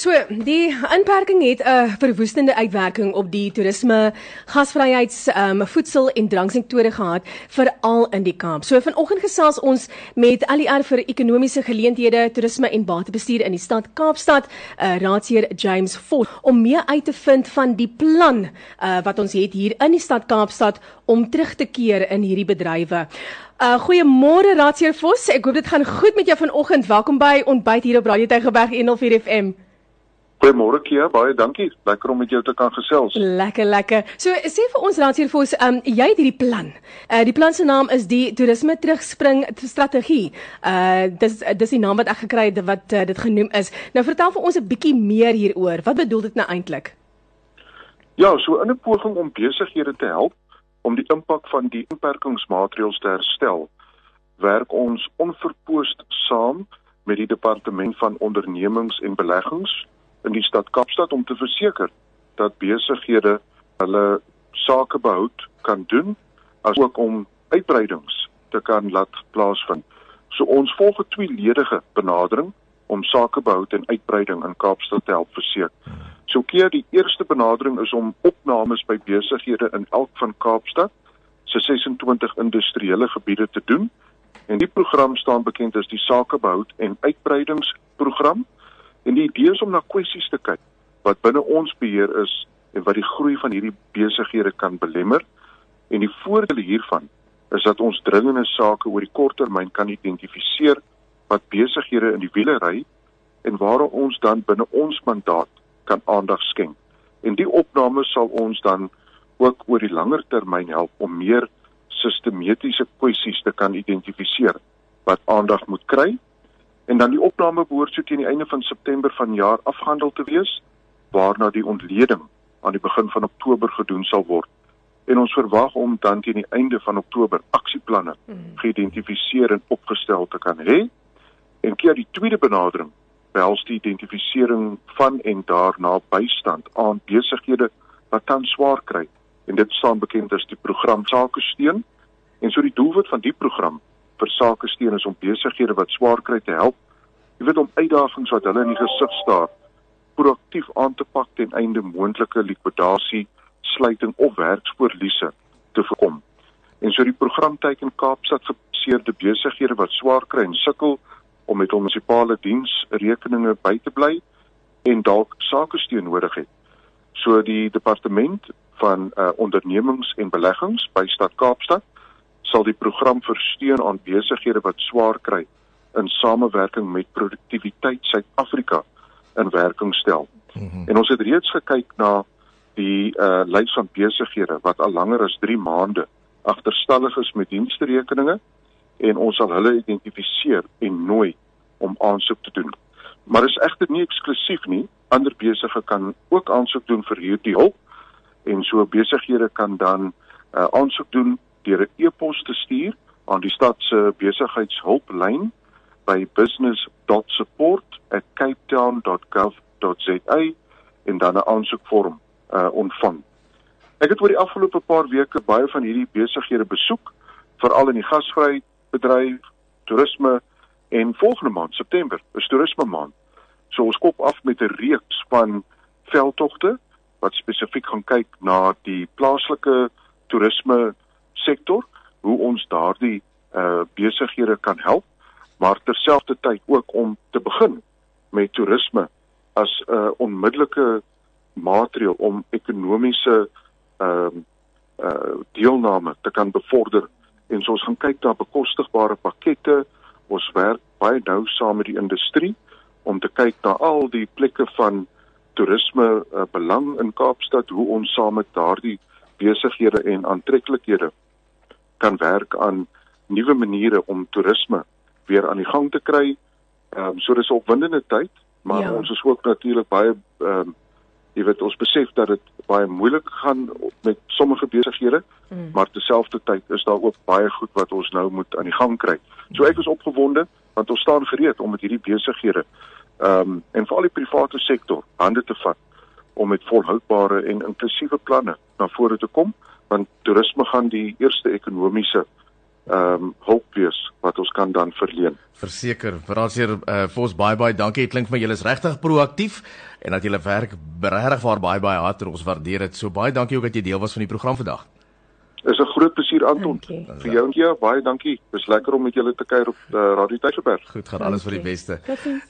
So, die inperking het 'n verwoestende uitwerking op die toerisme, gasvryheids, ehm um, voedsel en dranksektore gehad, veral in die Kaap. So vanoggend gesels ons met ALR vir ekonomiese geleenthede, toerisme en batebestuur in die stad Kaapstad, uh, Raadsheer James Fort, om meer uit te vind van die plan uh, wat ons het hier in die stad Kaapstad om terug te keer in hierdie bedrywe. Uh goeiemôre Raadsheer Vos. Ek hoop dit gaan goed met jou vanoggend. Welkom by Ontbyt hier op Radio Tygerberg 104 FM. Goeiemôre Kia, baie dankie. Lekker om met jou te kan gesels. Lekker, lekker. So sê vir ons Raadsheer Vos, um jy het hierdie plan. Uh die plan se naam is die toerisme terugspring strategie. Uh dis dis die naam wat ek gekry het wat uh, dit genoem is. Nou vertel vir ons 'n bietjie meer hieroor. Wat bedoel dit nou eintlik? Ja, so in 'n poging om besighede te help om die impak van die inperkingsmaatreëls te herstel, werk ons onverpoost saam met die departement van ondernemings en beleggings in die stad Kaapstad om te verseker dat besighede hulle sakebehoud kan doen asook om uitbreidings te kan laat plaasvind. So ons volg 'n tweeledige benadering om sakebehoud en uitbreiding in Kaapstad te help verseker. So keer die eerste benadering is om opnames by besighede in elk van Kaapstad se 26 industriële gebiede te doen. En die program staan bekend as die Sakebehoud en Uitbreidingsprogram. En die idee is om na kwessies te kyk wat binne ons beheer is en wat die groei van hierdie besighede kan belemmer. En die voordele hiervan is dat ons dringende sake oor die korttermyn kan identifiseer wat besighede in die wiele ry en waar ons dan binne ons mandaat kan aandag skenk. En die opname sal ons dan ook oor die langer termyn help om meer sistematiese kwessies te kan identifiseer wat aandag moet kry. En dan die opname behoort so teen die einde van September vanjaar afgehandel te wees, waarna die ontleding aan die begin van Oktober gedoen sal word. En ons verwag om dan teen die einde van Oktober aksieplanne hmm. geïdentifiseer en opgestel te kan hê. En keer die tweede benadering behels die identifisering van en daarna bystand aan besighede wat tans swaar kry en dit staan bekend as die program Sakesteun en so die doelwit van die program vir Sakesteun is om besighede wat swaar kry te help jy weet om uitdagings wat hulle in die gesig staar proaktief aan te pak ten einde moontlike likwidasie sluiting of werksvoorliese te voorkom en so die program teiken Kaapstad gebaseerde besighede wat swaar kry en sukkel om met munisipale diensrekeninge by te bly en dalk sake steun nodig het. So die departement van uh, ondernemings en beleggings by Stad Kaapstad sal die program versteun aan besighede wat swaar kry in samewerking met Produktiwiteit Suid-Afrika in werking stel. Mm -hmm. En ons het reeds gekyk na die uh lys van besighede wat al langer as 3 maande agterstallig is met diensrekeninge en ons sal hulle identifiseer en nooi om aansoek te doen. Maar is egter nie eksklusief nie. Ander besighede kan ook aansoek doen vir hierdie hulp en so besighede kan dan uh, aansoek doen deur 'n e-pos te stuur aan die stad se besigheidshulplyn by business.support@capetown.gov.za en dan 'n aansoekvorm uh, ontvang. Ek het oor die afgelope paar weke baie van hierdie besighede besoek, veral in die gasvryheid bedryf, toerisme en volgende maand September is toerisme maand. So ons kop af met 'n reeks van veldtogte wat spesifiek gaan kyk na die plaaslike toerisme sektor, hoe ons daardie uh besighede kan help, maar terselfdertyd ook om te begin met toerisme as 'n uh, onmiddellike maatreel om ekonomiese ehm uh, uh deelname te kan bevorder en so ons gaan kyk na bekostigbare pakkette. Ons werk baie nou saam met die industrie om te kyk na al die plekke van toerisme uh, belang in Kaapstad, hoe ons saam met daardie besighede en aantreklikhede kan werk aan nuwe maniere om toerisme weer aan die gang te kry. Ehm um, so dis 'n opwindende tyd, maar ja. ons is ook natuurlik baie ehm um, jy weet ons besef dat dit baie moeilik gaan met sommige besighede, mm. maar terselfdertyd is daar ook baie goed wat ons nou moet aan die gang kry. So ek is opgewonde want ons staan gereed om met hierdie besighede ehm um, en veral die private sektor hande te vat om met volhoubare en inklusiewe planne na vore te kom want toerisme gaan die eerste ekonomiese ehm um, hulp wees wat ons kan dan verleen. Verseker, Brasseer uh, Vos baie baie dankie. Dit klink vir my julle is regtig proaktief en dat julle werk regtig waar baie baie hard en ons waardeer dit. So baie dankie ook dat jy deel was van die program vandag. Is 'n groot plesier Anton. Vir jou en jou baie dankie. Dis lekker om met julle te kuier op uh, Radio Tygerberg. Goed, gaan alles vir die beste. Totsiens.